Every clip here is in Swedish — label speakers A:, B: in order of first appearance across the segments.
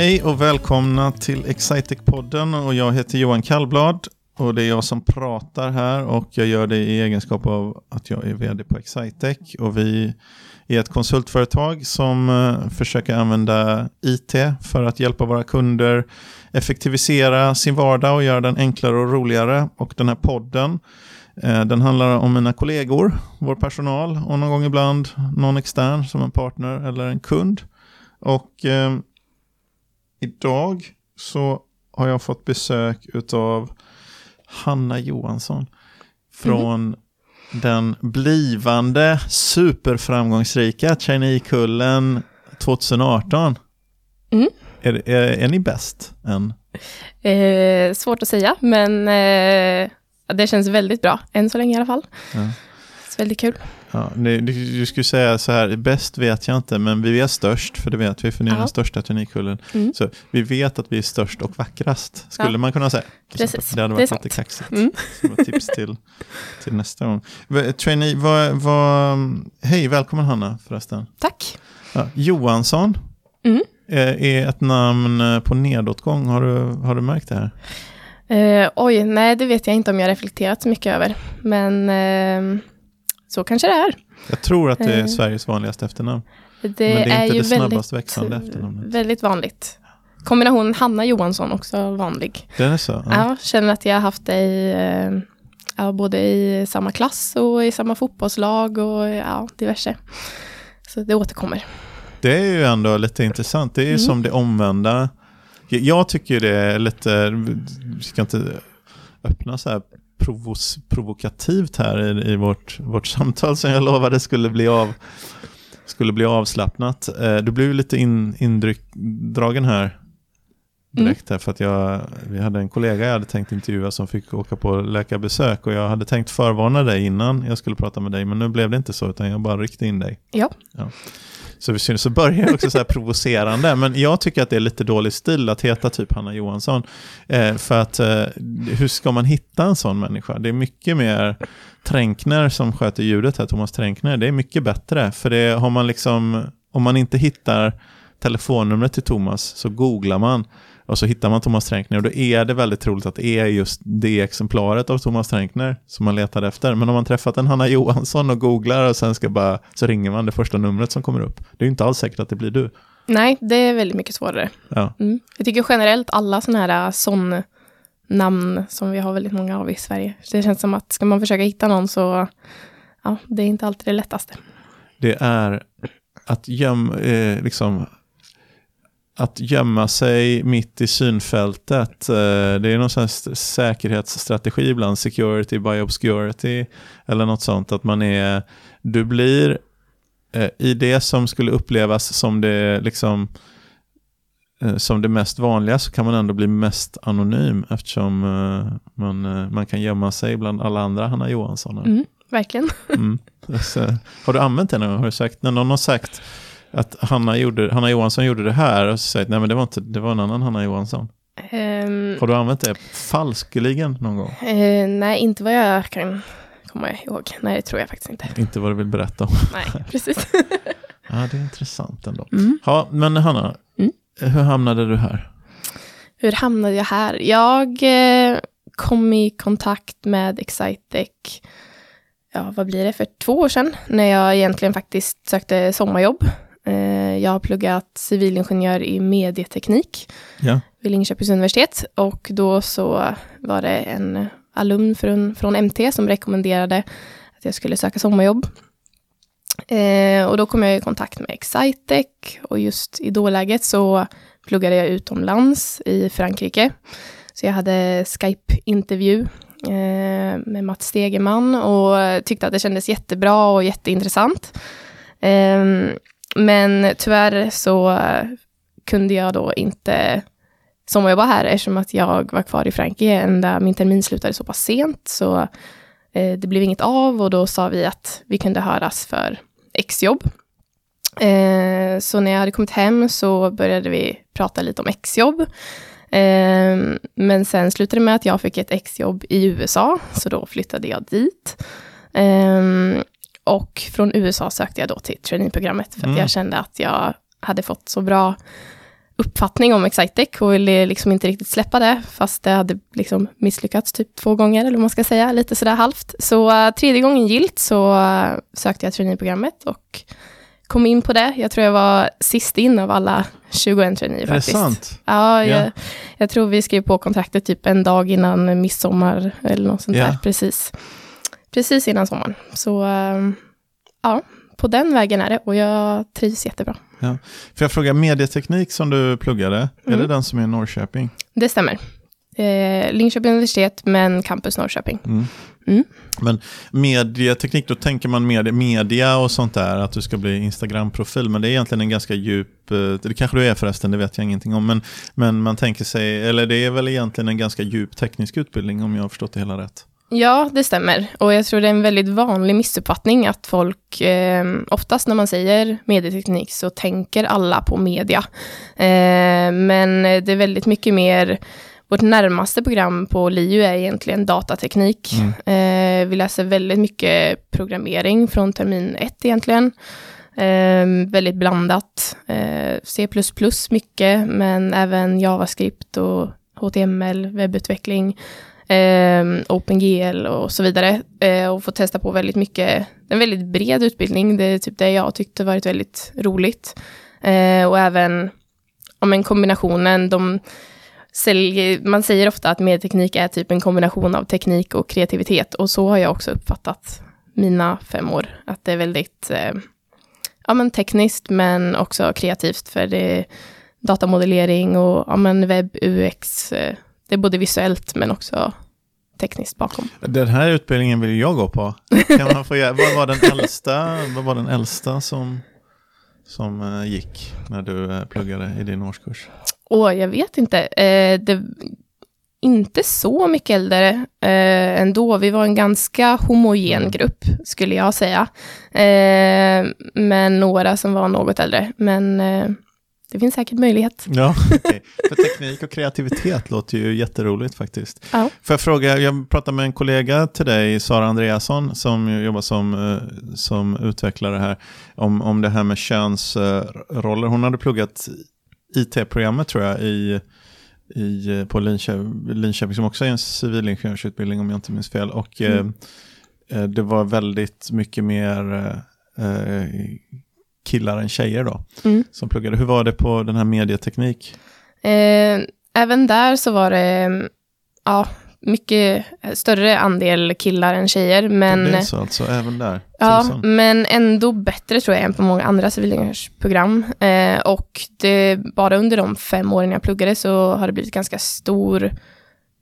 A: Hej och välkomna till Excitec-podden. Och jag heter Johan Kallblad. Och det är jag som pratar här. Och jag gör det i egenskap av att jag är vd på Excitec. Och vi är ett konsultföretag som eh, försöker använda IT för att hjälpa våra kunder effektivisera sin vardag och göra den enklare och roligare. Och den här podden eh, den handlar om mina kollegor, vår personal och någon gång ibland någon extern som en partner eller en kund. Och eh, idag så har jag fått besök av Hanna Johansson från mm. den blivande superframgångsrika Trainee-kullen 2018. Mm. Är, är, är, ni bäst än?
B: Eh, svårt att säga, men eh, det känns väldigt bra, än så länge i alla fall. Ja. väldigt kul.
A: Ja, du, du skulle säga så här, bäst vet jag inte, men vi är störst, för det vet vi, för ni är ja. den största turnikullen. Mm. Så vi vet att vi är störst och vackrast, skulle ja. man kunna säga.
B: Precis.
A: Det hade varit det lite kaxigt. Mm. Som ett tips till, till nästa gång. Trainee, vad, vad, hej, välkommen Hanna förresten.
B: Tack.
A: Ja, Johansson mm. är, är ett namn på nedåtgång, har du, har du märkt det här?
B: Uh, oj, nej det vet jag inte om jag reflekterat så mycket över. Men uh, så kanske det är.
A: Jag tror att det är uh, Sveriges vanligaste efternamn. Det Men det är, är inte det snabbast växande efternamnet.
B: Väldigt vanligt. Kombinationen Hanna Johansson också vanlig.
A: Den är så? Ja,
B: ja känner att jag har haft dig ja, både i samma klass och i samma fotbollslag och ja, diverse. Så det återkommer.
A: Det är ju ändå lite intressant. Det är ju mm. som det omvända jag tycker det är lite, vi ska inte öppna så här provos, provokativt här i, i vårt, vårt samtal som jag lovade skulle bli, av, skulle bli avslappnat. Eh, du blev lite in, indragen här direkt här för att jag, vi hade en kollega jag hade tänkt intervjua som fick åka på läkarbesök och jag hade tänkt förvarna dig innan jag skulle prata med dig men nu blev det inte så utan jag bara ryckte in dig.
B: Ja. ja.
A: Så, så börjar det också så här provocerande. Men jag tycker att det är lite dålig stil att heta typ Hanna Johansson. Eh, för att eh, hur ska man hitta en sån människa? Det är mycket mer Tränkner som sköter ljudet här, Thomas Tränkner. Det är mycket bättre. För det har man liksom, om man inte hittar telefonnumret till Thomas så googlar man och så hittar man Thomas Tränkner och då är det väldigt troligt att det är just det exemplaret av Thomas Tränkner som man letar efter. Men om man träffat en Hanna Johansson och googlar och sen ska bara, så ringer man det första numret som kommer upp. Det är inte alls säkert att det blir du.
B: Nej, det är väldigt mycket svårare. Ja. Mm. Jag tycker generellt alla sådana här äh, sån namn som vi har väldigt många av i Sverige. Det känns som att ska man försöka hitta någon så, ja, det är inte alltid det lättaste.
A: Det är att gömma, eh, liksom att gömma sig mitt i synfältet. Eh, det är någon sån säkerhetsstrategi ibland, security by obscurity eller något sånt. Att man är, du blir eh, i det som skulle upplevas som det liksom eh, som det mest vanliga så kan man ändå bli mest anonym eftersom man, man kan gömma sig bland alla andra Hanna Johansson.
B: Mm, verkligen. Mm.
A: Så, har du använt det någon gång? Har du sagt, när någon har sagt att Hanna, gjorde, Hanna Johansson gjorde det här och så säger nej men det var, inte, det var en annan Hanna Johansson. Um, Har du använt det falskeligen någon gång?
B: Uh, nej, inte vad jag kan komma ihåg. Nej, det tror jag faktiskt inte.
A: Inte vad du vill berätta om.
B: Nej, precis.
A: ja, det är intressant ändå. Mm. Ja, men Hanna, mm. hur hamnade du här?
B: Hur hamnade jag här? Jag eh, kom i kontakt med Excitec, ja vad blir det, för två år sedan, när jag egentligen faktiskt sökte sommarjobb jag har pluggat civilingenjör i medieteknik ja. vid Linköpings universitet. Och då så var det en alumn från, från MT som rekommenderade att jag skulle söka sommarjobb. Eh, och då kom jag i kontakt med Excitec och just i dåläget så pluggade jag utomlands i Frankrike. Så jag hade Skype-intervju eh, med Mats Stegeman och tyckte att det kändes jättebra och jätteintressant. Eh, men tyvärr så kunde jag då inte sommarjobba här eftersom att jag var kvar i Frankrike ända min termin slutade så pass sent. Så eh, det blev inget av och då sa vi att vi kunde höras för exjobb. Eh, så när jag hade kommit hem så började vi prata lite om exjobb. Eh, men sen slutade det med att jag fick ett exjobb i USA, så då flyttade jag dit. Eh, och från USA sökte jag då till traineeprogrammet för att mm. jag kände att jag hade fått så bra uppfattning om Excitec och ville liksom inte riktigt släppa det, fast det hade liksom misslyckats typ två gånger, eller vad man ska säga, lite sådär halvt. Så uh, tredje gången gilt så uh, sökte jag traineeprogrammet och kom in på det. Jag tror jag var sist in av alla 21 traineer faktiskt.
A: Är det sant?
B: Ja,
A: Ja.
B: jag, jag tror vi skrev på kontraktet typ en dag innan midsommar eller något sånt
A: Ja.
B: där, precis. Precis innan sommaren. Så uh, ja, på den vägen är det och jag trivs jättebra.
A: För jag frågar, medieteknik som du pluggade, är
B: Mm.
A: det den som är i Norrköping?
B: Det stämmer. Eh, Linköping universitet, men campus Norrköping.
A: Mm.
B: Mm.
A: Men medieteknik, då tänker man media, media och sånt där, att du ska bli Instagram-profil, men det är egentligen en ganska djup, eh, det kanske du är förresten, det vet jag ingenting om, men, men man tänker sig, eller det är väl egentligen en ganska djup teknisk utbildning om jag har förstått det hela rätt.
B: Ja, det stämmer. Och jag tror det är en väldigt vanlig missuppfattning att folk, eh, oftast när man säger medieteknik så tänker alla på media. Eh, men det är väldigt mycket mer, vårt närmaste program på LiU är egentligen datateknik. Eh, vi läser väldigt mycket programmering från termin ett egentligen. Eh, väldigt blandat. Eh, C++ mycket, men även JavaScript och HTML, webbutveckling eh, OpenGL och så vidare. Eh, och få testa på väldigt mycket, en väldigt bred utbildning. Det är typ det jag tyckte varit väldigt roligt. Eh, och även om en kombinationen, de säljer, man säger ofta att medieteknik är typ en kombination av teknik och kreativitet. Och så har jag också uppfattat mina fem år. Att det är väldigt eh, ja, men tekniskt men också kreativt. För det är datamodellering och ja, men webb, UX. Eh, det är både visuellt men också tekniskt bakom.
A: Den här utbildningen vill jag gå på. Kan man få, vad var den äldsta, vad var den äldsta som, som eh, gick när du eh, pluggade i din årskurs?
B: Och jag vet inte, eh, det inte så mycket äldre eh, ändå. Vi var en ganska homogen grupp, skulle jag säga. Eh, men några som var något äldre. Men eh, det finns säkert möjlighet.
A: Ja, okej. För teknik och kreativitet låter ju jätteroligt faktiskt.
B: Ja.
A: Får jag fråga, jag pratade med en kollega till dig, Sara Andreasson, som jobbar som, eh, som utvecklare här, om, om det här med könsroller. Hon hade pluggat IT-programmet tror jag i, i, på Linköping, Linköping, som också är en civilingenjörsutbildning om jag inte minns fel. Och eh, eh, det var väldigt mycket mer eh, eh, killar än tjejer då,
B: Mm.
A: som pluggade. Hur var det på den här medieteknik?
B: Eh, även där så var det mm, ja, mycket större andel killar än tjejer. Men,
A: det är så alltså, även där?
B: ja, men ändå bättre tror jag än på många andra civilingenjörsprogram. Eh, och det, bara under de fem åren jag pluggade så har det blivit ganska stor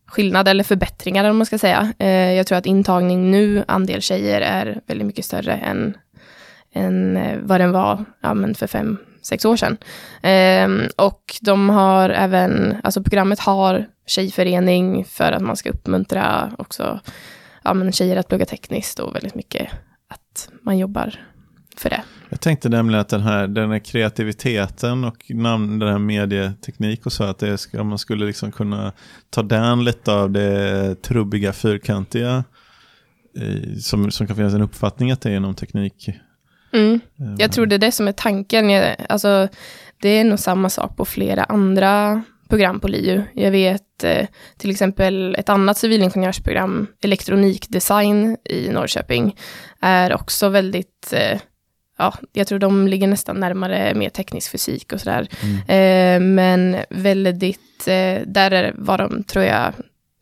B: skillnad eller förbättringar om man ska säga. Eh, jag tror att intagning nu, andel tjejer, är väldigt mycket större än, än vad den var ja, men för fem, sex år sedan. Ehm, och de har även, alltså programmet har tjejförening för att man ska uppmuntra också ja, men tjejer att plugga tekniskt och väldigt mycket att man jobbar för det.
A: Jag tänkte nämligen att den här, den här kreativiteten och namn, den här medieteknik och så, att det ska, man skulle liksom kunna ta den lite av det trubbiga, fyrkantiga, eh, som, som kan finnas en uppfattning att det är inom teknik.
B: Mm.
A: Eh,
B: Jag tror det är det som är tanken. Jag, alltså, det är nog samma sak på flera andra program på LiU. Jag vet eh, till exempel ett annat civilingenjörsprogram, elektronikdesign i Norrköping, är också väldigt, eh, ja, jag tror de ligger nästan närmare mer teknisk fysik och sådär. Eh, men väldigt, eh, där är, var de, tror jag,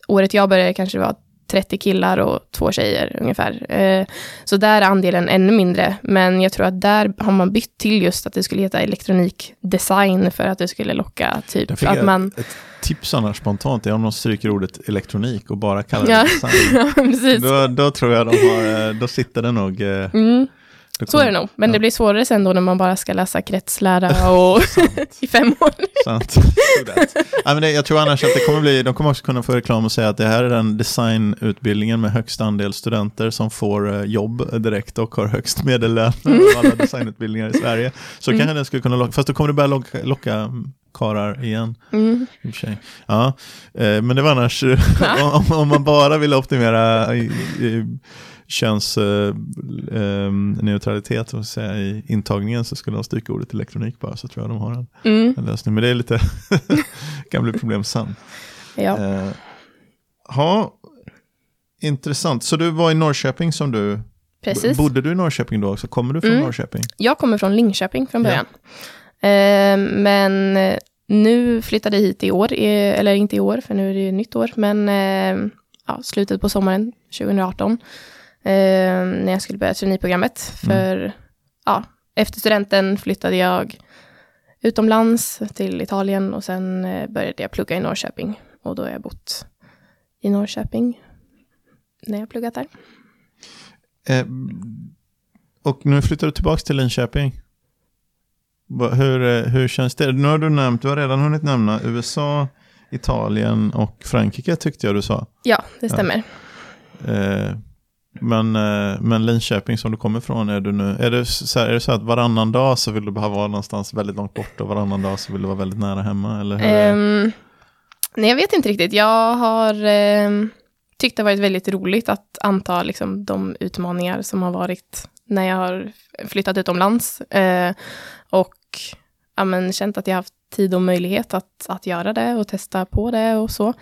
B: året jag började kanske det var 30 killar och två tjejer ungefär. Eh, så där är andelen ännu mindre, men jag tror att där har man bytt till just att det skulle heta elektronikdesign för att det skulle locka typ att
A: jag
B: man...
A: Ett tips annars spontant är om de stryker ordet elektronik och bara kallar det
B: Ja.
A: design.
B: ja, precis.
A: Då, då tror jag de har, eh, då sitter det nog. eh,
B: Mm, så är det nog, men
A: Ja.
B: det blir svårare sen då när man bara ska läsa kretslära och i fem år.
A: Sant. Ja, men det, jag tror annars att det kommer bli, de kommer också kunna få reklam och säga att det här är den designutbildningen med högst andel studenter som får eh, jobb direkt och har högst medellön av alla designutbildningar i Sverige. Så
B: Mm.
A: kanske den skulle kunna locka, fast då kommer det börja locka, locka karar igen.
B: Mm.
A: Ja, eh, men det var annars, om, om man bara vill optimera i, i, könsneutralitet eh, säga, i intagningen så skulle de stryka ordet elektronik bara så tror jag de har en,
B: Mm.
A: en lösning. Men det är lite, kan bli problem sen.
B: Ja.
A: Eh, ha, intressant. Så du var i Norrköping som du,
B: Precis.
A: bodde du i Norrköping då också? Kommer du från
B: Mm.
A: Norrköping?
B: Jag kommer från Linköping från
A: Ja.
B: början. Eh, men nu flyttade jag hit i år, eller inte i år, för nu är det ju nytt år, men eh, ja, slutet på sommaren 2018. Eh, när jag skulle börja traineeprogrammet. För ja, efter studenten flyttade jag utomlands till Italien och sen eh, började jag plugga i Norrköping. Och då har jag bott i Norrköping när jag pluggat där.
A: Eh, och nu flyttar du tillbaka till Linköping. Hur, eh, hur känns det? Nu har du nämnt, du har redan hunnit nämna USA, Italien och Frankrike tyckte jag du sa.
B: Ja, det stämmer.
A: Eh, men, eh, men Linköping som du kommer ifrån, är, du nu, är, det så här, är det så att varannan dag så vill du bara vara någonstans väldigt långt bort och varannan dag så vill du vara väldigt nära hemma? Eller hur
B: ehm, nej, jag vet inte riktigt. Jag har um, tyckt det varit väldigt roligt att anta liksom, de utmaningar som har varit när jag har flyttat utomlands. Uh, och ja, men, känt att jag har haft tid och möjlighet att, att göra det och testa på det och så.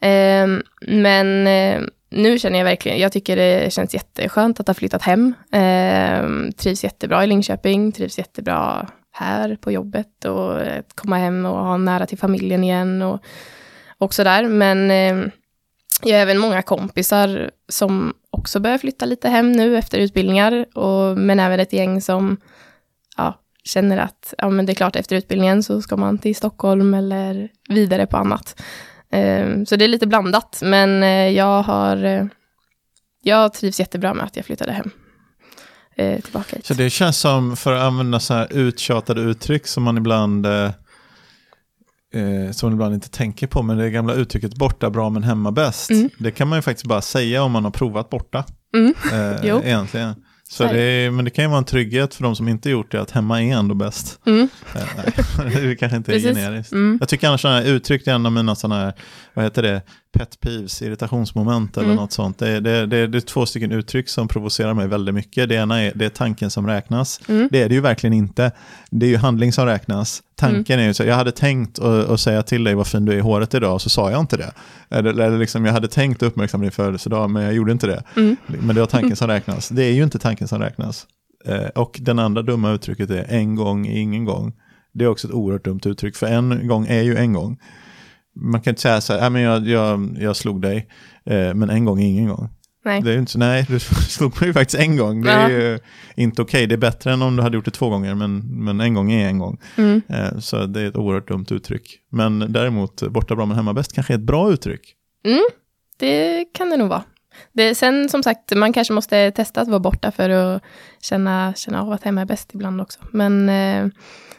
B: Ehm, men eh, nu känner jag verkligen, jag tycker det känns jätteskönt att ha flyttat hem. Ehm, trivs jättebra i Linköping, trivs jättebra här på jobbet och att komma hem och ha nära till familjen igen och, och sådär. Men eh, jag har även många kompisar som också börjar flytta lite hem nu efter utbildningar, och, men även ett gäng som ja, känner att ja, men det är klart efter utbildningen så ska man till Stockholm eller vidare på annat. Eh, så det är lite blandat, men eh, jag har eh, jag trivs jättebra med att jag flyttade hem. Eh, tillbaka hit.
A: Så det känns som, för att använda så här uttjatade uttryck som man ibland som man ibland inte tänker på, men det gamla uttrycket borta bra men hemma bäst.
B: Mm.
A: Det kan man ju faktiskt bara säga om man har provat borta.
B: Mm.
A: Eh, egentligen. Så det men det kan ju vara en trygghet för de som inte gjort det, att hemma är ändå bäst.
B: Mm.
A: Eh, det kanske inte är
B: Precis.
A: generiskt.
B: Mm.
A: Jag tycker annars sådana här uttryck, det är en av mina sådana här, vad heter det, pet peeves, irritationsmoment eller
B: Mm.
A: något sånt. Det är, det, det, det är två stycken uttryck som provocerar mig väldigt mycket. Det ena är, det är tanken som räknas.
B: Mm.
A: Det är det ju verkligen inte. Det är ju handling som räknas. Tanken är ju så, jag hade tänkt att säga till dig vad fin du är i håret idag, så sa jag inte det. Eller, eller liksom, jag hade tänkt att uppmärksamma din födelsedag, men jag gjorde inte det.
B: Mm.
A: Men det var tanken som räknas. Det är ju inte tanken som räknas. Eh, och den andra dumma uttrycket är en gång är ingen gång. Det är också ett oerhört dumt uttryck, för en gång är ju en gång. Man kan inte säga så här, "Nej, men jag, jag, jag slog dig, eh, men en gång är ingen gång.
B: Nej.
A: Det är inte nej, du slog mig ju faktiskt en gång. Det är
B: Ja.
A: ju inte okej, det är bättre än om du hade gjort det två gånger, men, men en gång är en gång.
B: Mm.
A: Eh, så det är ett oerhört dumt uttryck. Men däremot, borta bra men hemma bäst kanske är ett bra uttryck.
B: Mm, det kan det nog vara. Det, sen som sagt, man kanske måste testa att vara borta för att känna, känna av att hemma är bäst ibland också. Men, eh,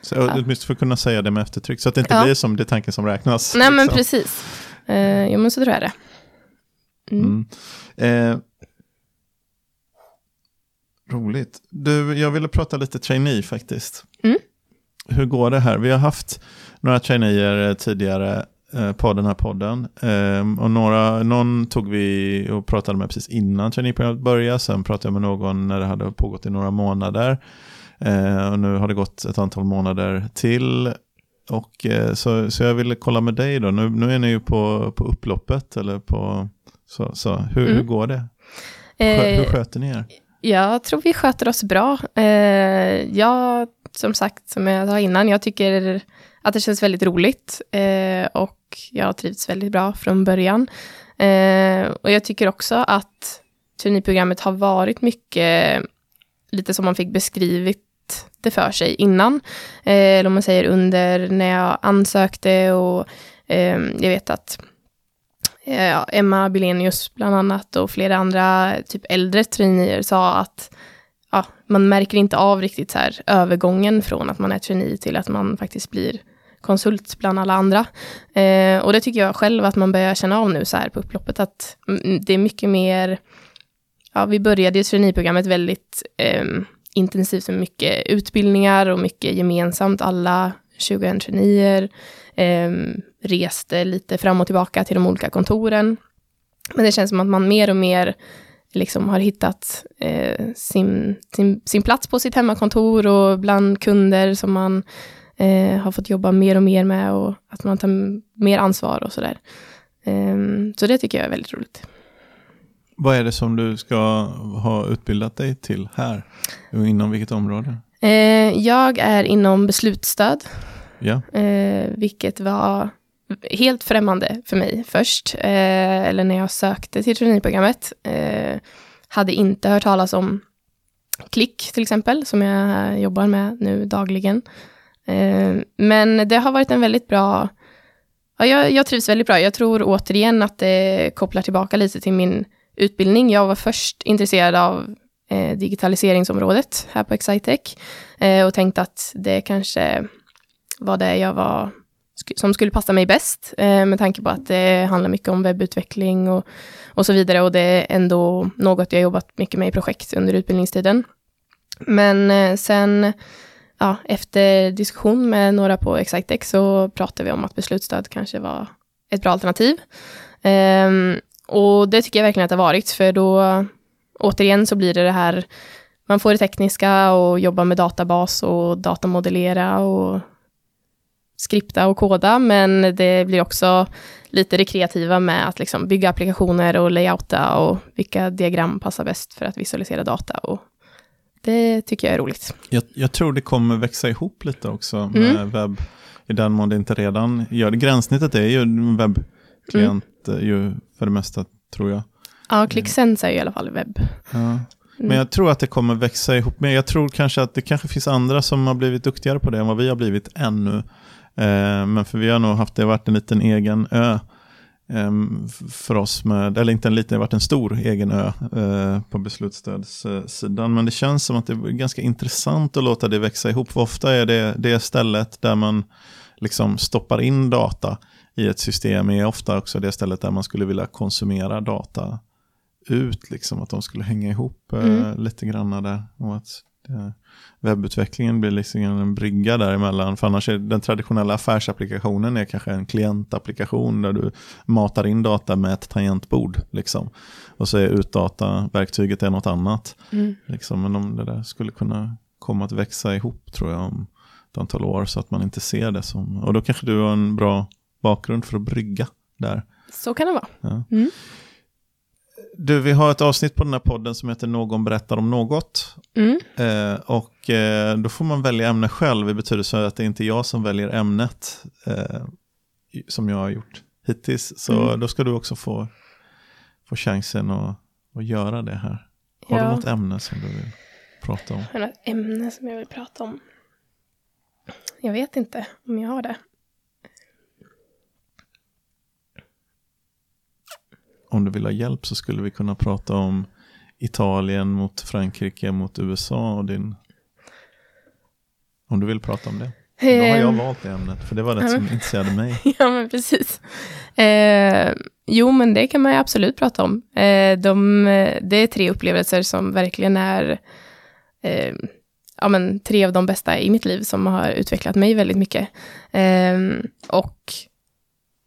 A: Så åtminstone för att kunna säga det med eftertryck, så att det inte
B: Ja.
A: blir som det tanken som räknas.
B: nej men
A: liksom.
B: precis. Eh, jo men så tror jag det. Mm.
A: Mm. Eh, roligt. Du, jag ville prata lite trainee faktiskt.
B: Mm.
A: Hur går det här? Vi har haft några traineer eh, tidigare eh, på den här podden. Eh, och några, någon tog vi och pratade med precis innan traineeprogrammet började. Sen pratade jag med någon när det hade pågått i några månader. Eh, och nu har det gått ett antal månader till. Och, eh, så, så jag ville kolla med dig då. Nu, nu är ni ju på, på upploppet. Eller på, så, så. Hur,
B: Mm.
A: hur går det? Skö, hur
B: Eh,
A: sköter ni er?
B: jag tror vi sköter oss bra. Eh, jag, som sagt, som jag sa innan, jag tycker att det känns väldigt roligt. Eh, och jag har trivts väldigt bra från början. Eh, och jag tycker också att traineeprogrammet har varit mycket lite som man fick beskrivit det för sig innan. Eh, eller om man säger under när jag ansökte och eh, jag vet att eh, Eh, ja, Emma Bilenius bland annat och flera andra typ äldre traineer sa att ja, man märker inte av riktigt så här övergången från att man är trainee till att man faktiskt blir konsult bland alla andra. Eh, och det tycker jag själv att man börjar känna av nu så här på upploppet att mm, mm, det är mycket mer, ja vi började ju traineeprogrammet väldigt eh, intensivt med mycket utbildningar och mycket gemensamt, alla 21 traineer, ehm, reste lite fram och tillbaka till de olika kontoren. Men det känns som att man mer och mer liksom har hittat eh, sin, sin, sin plats på sitt hemmakontor och bland kunder som man eh, har fått jobba mer och mer med och att man tar mer ansvar och sådär. Eh, så det tycker jag är väldigt roligt.
A: Vad är det som du ska ha utbildat dig till här? Och inom vilket område?
B: Eh, jag är inom beslutsstöd,
A: Ja,
B: eh, vilket var helt främmande för mig först, eh, eller när jag sökte till traineeprogrammet. Eh, hade inte hört talas om Klick till exempel, som jag jobbar med nu dagligen. Eh, men det har varit en väldigt bra, ja, jag, jag trivs väldigt bra. Jag tror återigen att det kopplar tillbaka lite till min utbildning. Jag var först intresserad av eh, digitaliseringsområdet här på Excitec eh, och tänkte att det kanske vad det jag var som skulle passa mig bäst eh, med tanke på att det handlar mycket om webbutveckling och, och så vidare och det är ändå något jag jobbat mycket med i projekt under utbildningstiden. Men eh, sen ja, efter diskussion med några på Excitec så pratade vi om att beslutsstöd kanske var ett bra alternativ. Eh, och det tycker jag verkligen att det har varit, för då återigen så blir det det här, man får det tekniska och jobba med databas och datamodellera och skripta och koda, men det blir också lite det kreativa med att liksom bygga applikationer och layouta och vilka diagram passar bäst för att visualisera data. Och det tycker jag är roligt.
A: jag, jag tror det kommer växa ihop lite också med
B: Mm.
A: webb. I den mån det inte redan gör det. Gränssnittet är ju en webbklient
B: Mm.
A: eh, ju för det mesta, tror jag.
B: Ja, ClickSense är ju i alla fall webb.
A: Ja. Men jag tror att det kommer växa ihop mer. Jag tror kanske att det kanske finns andra som har blivit duktigare på det än vad vi har blivit ännu. Eh, men för vi har nog haft, det varit en liten egen ö eh, f- för oss med, eller inte en liten, det har varit en stor egen ö eh, på beslutsstödssidan. Men det känns som att det är ganska intressant att låta det växa ihop. För ofta är det det stället där man liksom stoppar in data i ett system är ofta också det stället där man skulle vilja konsumera data ut, liksom, att de skulle hänga ihop eh,
B: Mm.
A: lite grann där. Och att webbutvecklingen blir liksom en brygga däremellan. För annars är den traditionella affärsapplikationen är kanske en klientapplikation där du matar in data med ett tangentbord. Liksom. Och så är utdata-verktyget är något annat.
B: Mm.
A: Liksom. Men om det där skulle kunna komma att växa ihop tror jag om ett antal år så att man inte ser det som... Och då kanske du har en bra bakgrund för att brygga där.
B: Så kan det vara.
A: Ja.
B: Mm.
A: Du, vi har ett avsnitt på den här podden som heter Någon berättar om något.
B: Mm.
A: Eh, och eh, då får man välja ämne själv i betydelse att det är inte jag som väljer ämnet eh, som jag har gjort hittills. Så
B: Mm.
A: då ska du också få, få chansen att, att göra det här. Har du
B: Ja.
A: något ämne som du vill prata om?
B: Har något ämne som jag vill prata om? Jag vet inte om jag har det.
A: Om du vill ha hjälp så skulle vi kunna prata om Italien mot Frankrike mot USA och din... Om du vill prata om det. Då har jag
B: Ehm,
A: valt det ämnet, för det var det som intresserade mig.
B: Ja, men precis. Eh, jo, men det kan man ju absolut prata om. Eh, de, det är tre upplevelser som verkligen är eh, ja, men, tre av de bästa i mitt liv som har utvecklat mig väldigt mycket. Eh, och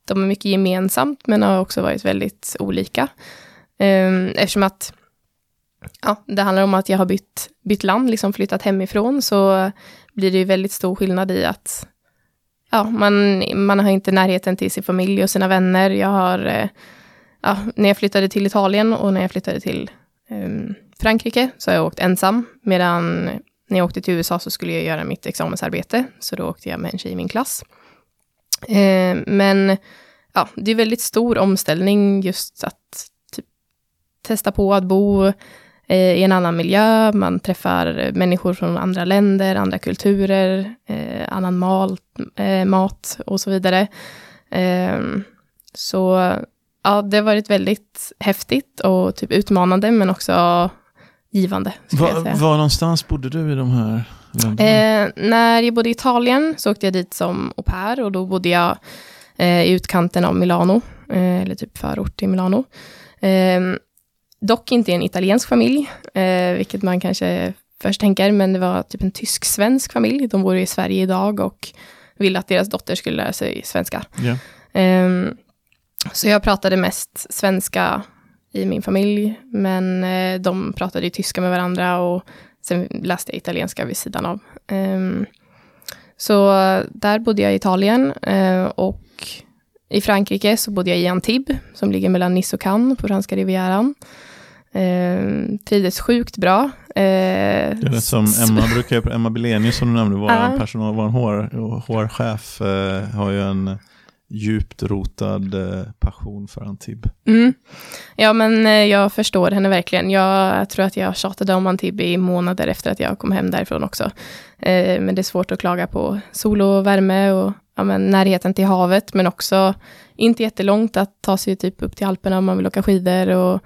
B: de har mycket gemensamt, men har också varit väldigt olika. Eh, eftersom att ja, det handlar om att jag har bytt, bytt land, liksom flyttat hemifrån, så blir det ju väldigt stor skillnad i att ja, man, man har inte närheten till sin familj och sina vänner. Jag har, eh, ja, när jag flyttade till Italien och när jag flyttade till ehm, Frankrike så har jag åkt ensam, medan när jag åkte till USA så skulle jag göra mitt examensarbete, så då åkte jag med en tjej i min klass. Eh, men ja, det är väldigt stor omställning just att typ, testa på att bo eh, i en annan miljö, man träffar människor från andra länder, andra kulturer, eh, annan mat, eh, mat och så vidare. Eh, så ja, det har varit väldigt häftigt och typ utmanande, men också givande. säga.
A: var någonstans bodde du i de här länderna?
B: Eh, när jag bodde i Italien så åkte jag dit som au pair och då bodde jag eh, i utkanten av Milano, eh, eller typ förort till Milano. Eh, dock inte i en italiensk familj, eh, vilket man kanske först tänker, men det var typ en tysk-svensk familj. De bor i Sverige idag och ville att deras dotter skulle lära sig svenska. Ehm, så jag pratade mest svenska i min familj, men eh, de pratade ju tyska med varandra och sen läste jag italienska vid sidan av. Um, så där bodde jag i Italien uh, och i Frankrike så bodde jag i Antibes, som ligger mellan Nice och Cannes på franska rivieran. Uh, trivdes sjukt bra. Uh,
A: det är som Emma, brukar, Emma Belenius som du nämnde, vår, uh. personal, vår hår, hårchef, uh, har ju en djupt rotad eh, passion för Antibes.
B: Mm. Ja, men eh, jag förstår henne verkligen. Jag tror att jag tjatade om Antibes i månader efter att jag kom hem därifrån också. Eh, men det är svårt att klaga på sol och värme och ja, men, närheten till havet, men också inte jättelångt att ta sig typ upp till Alperna om man vill åka skidor. Och,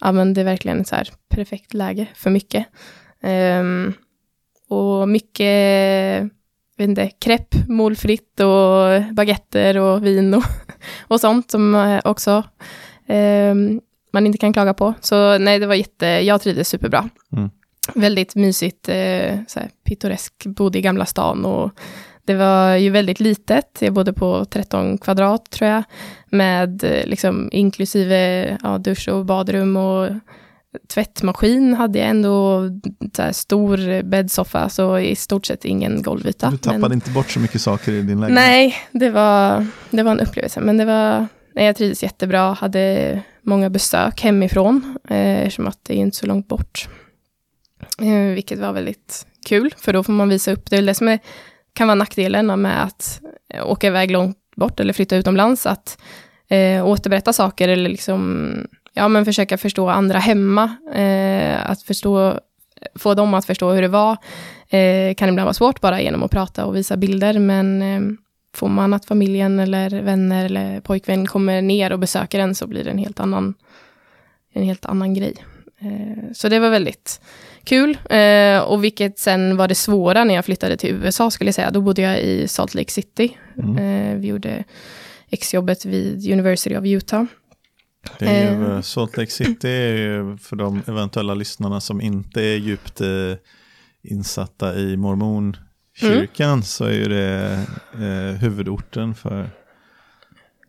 B: ja, men det är verkligen ett så här perfekt läge för mycket. Um, och mycket vet inte, krepp, målfritt och baguetter och vin och, och sånt som eh, också eh, man inte kan klaga på. Så nej, det var jätte, jag trivdes superbra. Mm. Väldigt mysigt, eh, så pittoresk, bodde i Gamla stan och det var ju väldigt litet. Jag bodde på 13 kvadrat tror jag, med eh, liksom inklusive ja, dusch och badrum och tvättmaskin hade jag ändå så stor bäddsoffa, så i stort sett ingen golvyta.
A: Du tappade men... inte bort så mycket saker i din lägenhet?
B: Nej, det var, det var en upplevelse, men det var, nej, jag trivdes jättebra, hade många besök hemifrån, eh, eftersom att det är inte så långt bort. Eh, vilket var väldigt kul, för då får man visa upp, det är väl det som är, kan vara nackdelen med att åka iväg långt bort eller flytta utomlands, att eh, återberätta saker eller liksom ja, men försöka förstå andra hemma. Eh, att förstå, få dem att förstå hur det var eh, kan ibland vara svårt bara genom att prata och visa bilder. Men eh, får man att familjen eller vänner eller pojkvän kommer ner och besöker en så blir det en helt annan, en helt annan grej. Eh, så det var väldigt kul. Eh, och vilket sen var det svåra när jag flyttade till USA skulle jag säga. Då bodde jag i Salt Lake City. Mm. Eh, vi gjorde exjobbet vid University of Utah.
A: Det är ju, eh. Salt Lake City är ju för de eventuella lyssnarna som inte är djupt eh, insatta i mormonkyrkan mm. så är ju det eh, huvudorten för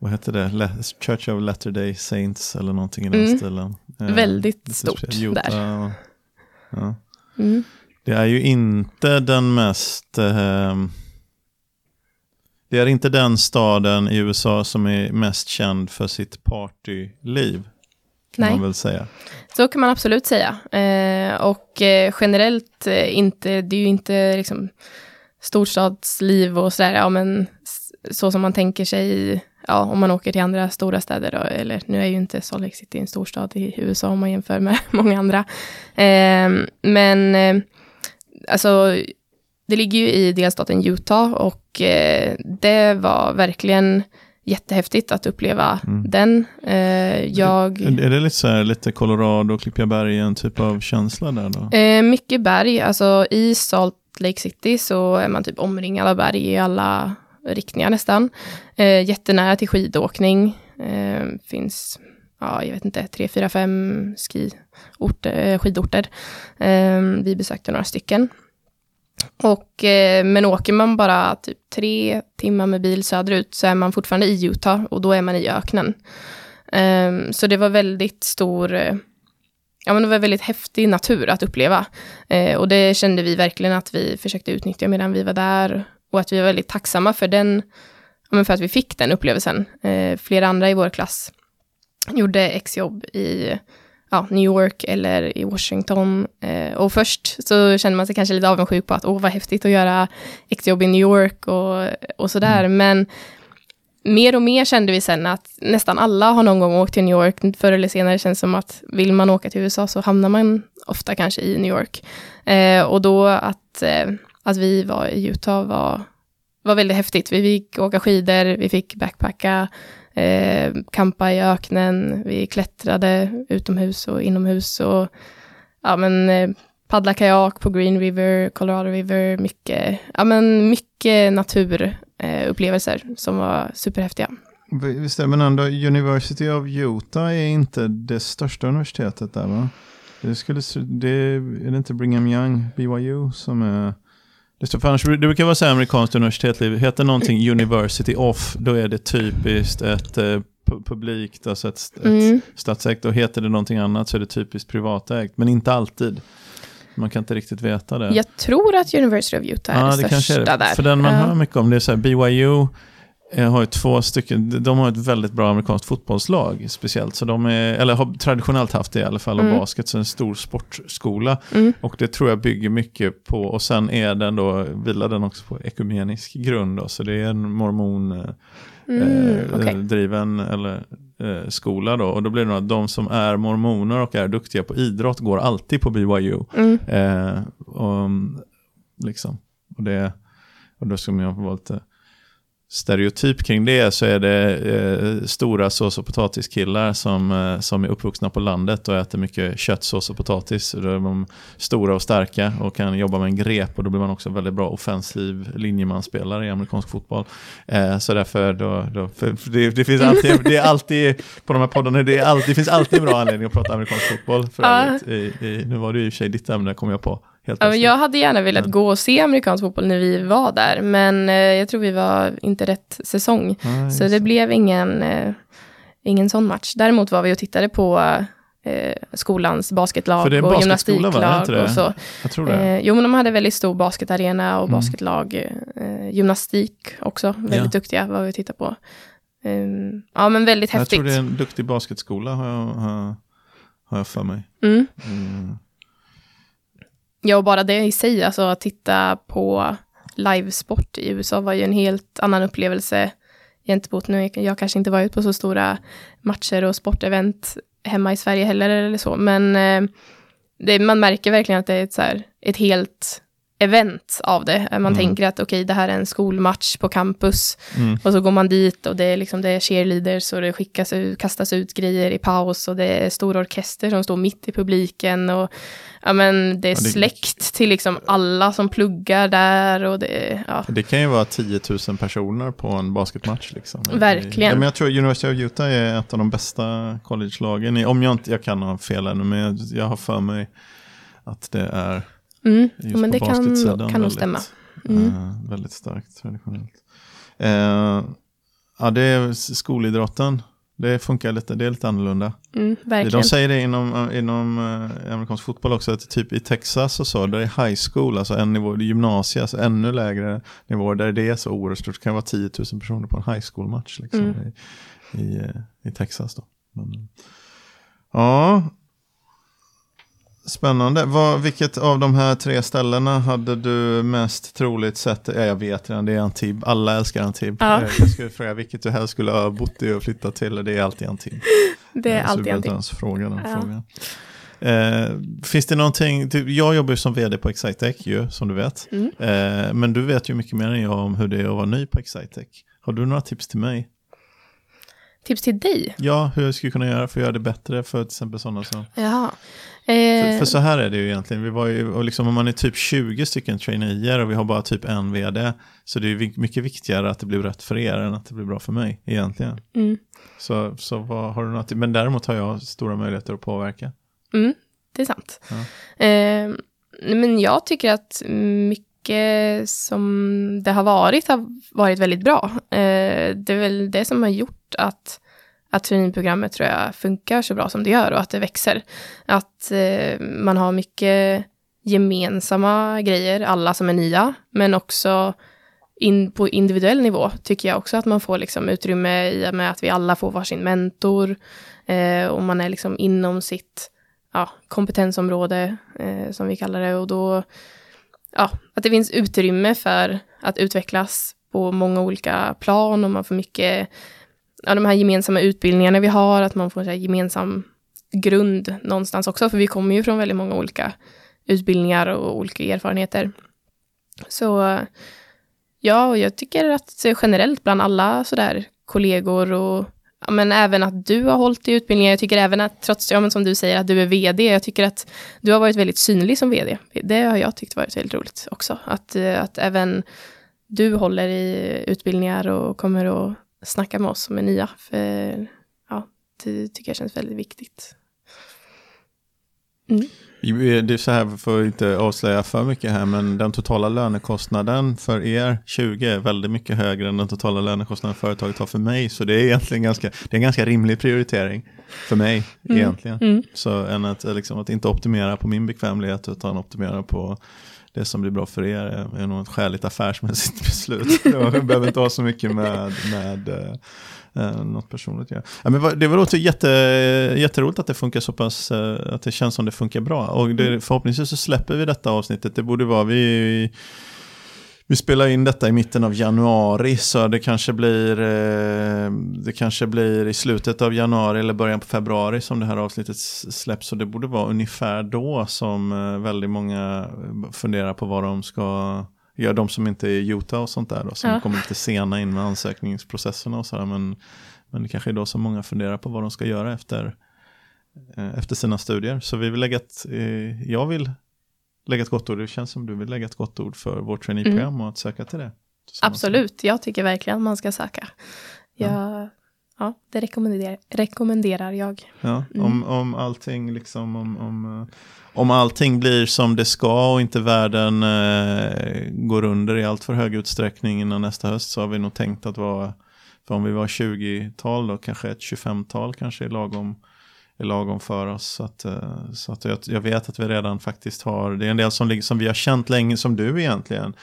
A: vad heter det? Church of Latter Day Saints eller någonting i den mm. stilen.
B: Eh, Väldigt stort där.
A: Och, ja. mm. Det är ju inte den mest eh, det är inte den staden i USA som är mest känd för sitt partyliv. Kan Nej. man väl säga.
B: Så kan man absolut säga. Eh, och eh, generellt eh, inte, det är ju inte liksom storstadsliv och sådär, ja men så som man tänker sig ja, om man åker till andra stora städer, då, eller nu är ju inte Salt Lake City en storstad i USA om man jämför med många andra. Eh, men alltså det ligger ju i delstaten Utah och eh, det var verkligen jättehäftigt att uppleva mm. den. Eh, jag...
A: Är det lite, så här, lite Colorado, Klippiga bergen typ av känsla där då?
B: Eh, mycket berg, alltså i Salt Lake City så är man typ omringad av berg i alla riktningar nästan. Eh, jättenära till skidåkning. Eh, finns, ja, jag vet inte, tre, fyra, fem skiorter, eh, skidorter. Eh, vi besökte några stycken. Och, eh, men åker man bara typ tre timmar med bil söderut så är man fortfarande i Utah och då är man i öknen. Um, så det var väldigt stor, eh, ja men det var väldigt häftig natur att uppleva. Uh, och det kände vi verkligen att vi försökte utnyttja medan vi var där. Och att vi var väldigt tacksamma för den, ja, men för att vi fick den upplevelsen. Uh, flera andra i vår klass gjorde exjobb i ja, New York eller i Washington. Eh, och först så kände man sig kanske lite avundsjuk på att åh, vad häftigt att göra exjobb i New York och, och sådär. Mm. Men mer och mer kände vi sen att nästan alla har någon gång åkt till New York. Förr eller senare känns det som att vill man åka till USA så hamnar man ofta kanske i New York. Eh, och då att, eh, att vi var i Utah var, var väldigt häftigt. Vi fick åka skidor, vi fick backpacka, eh, kampa i öknen, vi klättrade utomhus och inomhus och ja, men, eh, paddla kajak på Green River, Colorado River, mycket, ja, men, mycket naturupplevelser eh, som var superhäftiga.
A: Visst är men ändå University of Utah är inte det största universitetet där va? Det, skulle, det är det inte Brigham Young, BYU, som är det, står, för annars, det brukar vara så här amerikanskt universitetsliv, heter någonting University of, då är det typiskt ett eh, pu- publikt, alltså ett, ett
B: Mm.
A: statsägt. Och heter det någonting annat så är det typiskt privatägt, men inte alltid. Man kan inte riktigt veta det.
B: Jag tror att University of Utah är
A: Ja,
B: det,
A: det kanske
B: största
A: är det.
B: där.
A: För den man
B: Ja.
A: hör mycket om, det är så här, BYU eh, har ju två stycken, de har ett väldigt bra amerikanskt fotbollslag speciellt. Så de är, eller har traditionellt haft det i alla fall, och
B: Mm.
A: basket, så en stor sportskola.
B: Mm.
A: Och det tror jag bygger mycket på, och sen är den då, vilar den också på ekumenisk grund då, så det är en mormon eh,
B: Mm,
A: eh,
B: okej.
A: driven eller, eh, skola då. Och då blir det att de som är mormoner och är duktiga på idrott går alltid på BYU.
B: Mm.
A: Eh, och, liksom, och, det, och då ska man vara lite stereotyp kring det så är det eh, stora sås och potatiskillar som, eh, som är uppvuxna på landet och äter mycket kött, sås och potatis. Då är de stora och starka och kan jobba med en grep och då blir man också väldigt bra offensiv linjemansspelare i amerikansk fotboll. Eh, så därför då, då det, det finns alltid, det är alltid på de här poddarna, det, är alltid, det finns alltid en bra anledning att prata amerikansk fotboll. För övrigt. I, i, nu var det ju i och för sig ditt ämne kom jag på. Helt
B: Ja, jag hade gärna velat gå och se amerikansk fotboll när vi var där, men eh, jag tror vi var inte rätt säsong.
A: Ja,
B: Så det blev ingen, eh, ingen sån match. Däremot var vi och tittade på eh, skolans basketlag och
A: basketskola,
B: gymnastiklag
A: inte det?
B: och så.
A: Jag.
B: Eh, jo, men de hade väldigt stor basketarena och
A: Mm.
B: basketlag. Eh, gymnastik också, väldigt
A: Ja.
B: duktiga var vi och tittade på. Ehm, ja, men väldigt
A: jag
B: häftigt.
A: tror det är en duktig basketskola har jag, har, har jag för mig.
B: mm.
A: Mm.
B: Ja, och bara det i sig, alltså att titta på livesport i USA var ju en helt annan upplevelse gentemot nu. Jag kanske inte varit på så stora matcher och sportevent hemma i Sverige heller eller så, men eh, det, man märker verkligen att det är ett, så här, ett helt event av det. Man
A: Mm.
B: tänker att okej, det här är en skolmatch på campus
A: Mm.
B: och så går man dit och det är, liksom, det är cheerleaders och det skickas ut, kastas ut grejer i paus och det är stor orkester som står mitt i publiken och ja, men det är
A: Ja, det-
B: släkt till liksom alla som pluggar där och det, ja.
A: Det kan ju vara 10 000 personer på en basketmatch. Liksom.
B: Verkligen.
A: Ja, men jag tror University of Utah är ett av de bästa college-lagen. Om jag inte, jag kan ha fel ännu, men jag, har för mig att det är
B: Mm.
A: just
B: Men
A: på
B: det kan,
A: basketsidan
B: kan nog
A: väldigt,
B: stämma. Mm.
A: eh, väldigt starkt traditionellt. Eh, ja, det är skolidrotten. Det funkar lite, det är lite annorlunda.
B: Mm, verkligen.
A: De säger det inom, inom eh, amerikansk fotboll också, att typ i Texas och så, där är high school, alltså en nivå, det är gymnasie, alltså ännu lägre nivåer, där det är så oerhört stort, det kan vara 10 000 personer på en high school-match liksom,
B: Mm.
A: i, i, eh, i Texas. Då. Men, ja, spännande. Vad, vilket av de här tre ställena hade du mest troligt sett? Ja, jag vet redan, det är Antibes. Alla älskar Antibes.
B: Ja.
A: Eh, Jag skulle fråga vilket du helst skulle ha bott i och flyttat till, det är alltid Antibes.
B: det är
A: Eh, du
B: alltid
A: ens fråga den
B: Ja.
A: frågan. Eh, finns det någonting, typ, jag jobbar ju som vd på Excitec ju, som du vet.
B: Mm.
A: Eh, men du vet ju mycket mer än jag om hur det är att vara ny på Excitec. Har du några tips till mig?
B: Tips till dig?
A: Ja, hur jag skulle kunna göra för att göra det bättre för till exempel sådana som...
B: Jaha.
A: För,
B: Eh,
A: för så här är det ju egentligen, vi var ju, och liksom om man är typ 20 stycken traineer och vi har bara typ en vd, så det är mycket viktigare att det blir rätt för er än att det blir bra för mig egentligen.
B: mm.
A: Så, så vad har du något, men däremot har jag stora möjligheter att påverka.
B: Mm, det är sant.
A: Ja.
B: Eh, men jag tycker att mycket som det har varit har varit väldigt bra. Eh, det är väl det som har gjort att, att traineeprogrammet tror jag funkar så bra som det gör och att det växer. Att eh, man har mycket gemensamma grejer, alla som är nya, men också in på individuell nivå tycker jag också att man får liksom utrymme i och med att vi alla får varsin mentor eh, och man är liksom inom sitt ja, kompetensområde, eh, som vi kallar det. Och då, ja, att det finns utrymme för att utvecklas på många olika plan och man får mycket, ja, de här gemensamma utbildningarna vi har, att man får en så här gemensam grund någonstans också, för vi kommer ju från väldigt många olika utbildningar och olika erfarenheter. Så ja, och jag tycker att generellt bland alla sådär kollegor och ja, men även att du har hållit i utbildningar. Jag tycker även att, trots ja, men som du säger, att du är vd, jag tycker att du har varit väldigt synlig som vd. Det har jag tyckt varit väldigt roligt också. Att, eh, att även du håller i utbildningar och kommer att snacka med oss som är nya. För ja, det tycker jag känns väldigt viktigt. Mm.
A: Det är så här, för att inte avslöja för mycket här, men den totala lönekostnaden för er 20 är väldigt mycket högre än den totala lönekostnaden företaget har för mig. Så det är egentligen ganska, det är en ganska rimlig prioritering för mig mm. egentligen. Mm. Så än att, liksom, att inte optimera på min bekvämlighet utan optimera på det som blir bra för er är, är nog ett skäligt affärsmässigt beslut. Jag behöver inte ha så mycket med, med eh, eh, något personligt ja. ja men det låter jätte, jätteroligt att det funkar så pass, eh, att det känns som det funkar bra. Och det, mm. förhoppningsvis så släpper vi detta avsnittet. Det borde vara, vi, vi spelar in detta i mitten av januari så det kanske blir eh, det kanske blir i slutet av januari eller början på februari som det här avsnittet släpps. Så det borde vara ungefär då som eh, väldigt många funderar på vad de ska Ja, de som inte är i Utah och sånt där då, som ja. kommer lite sena in med ansökningsprocesserna och sådär. Men, men det kanske är då som många funderar på vad de ska göra efter, eh, efter sina studier. Så vi vill lägga ett, eh, jag vill lägga ett gott ord, det känns som du vill lägga ett gott ord för vårt traineeprogram mm. och att söka till det.
B: Absolut, jag tycker verkligen man ska söka. Jag, ja. ja det rekommenderar, rekommenderar jag.
A: Ja, mm. om, om allting liksom, om, om eh, om allting blir som det ska och inte världen eh, går under i allt för hög utsträckning innan nästa höst så har vi nog tänkt att vara, för om vi var 20-tal då kanske ett 25-tal kanske är lagom, är lagom för oss. Så att, eh, så att jag, jag, vet att vi redan faktiskt har, det är en del som, som vi har känt länge som du egentligen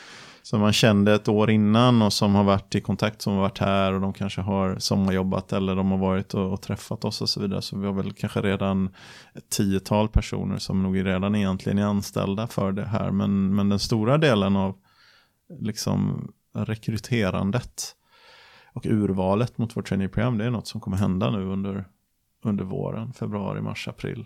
A: som man kände ett år innan och som har varit i kontakt, som har varit här och de kanske har sommarjobbat eller de har varit och, och, träffat oss och så vidare. Så vi har väl kanske redan ett tiotal personer som nog redan egentligen är anställda för det här. Men, men den stora delen av liksom rekryterandet och urvalet mot vårt traineeprogram det är något som kommer hända nu under, under våren, februari, mars, april.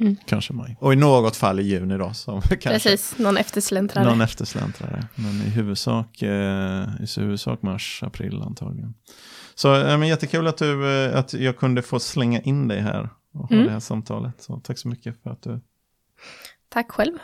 A: Mm. Kanske maj. Och i något fall i juni då. Som kanske,
B: Precis, någon eftersläntrare.
A: Någon eftersläntrare. Men i huvudsak, eh, i huvudsak mars, april antagligen. Så eh, men jättekul att, du, eh, att jag kunde få slänga in dig här och ha mm. det här samtalet. Så tack så mycket för att du...
B: Tack själv.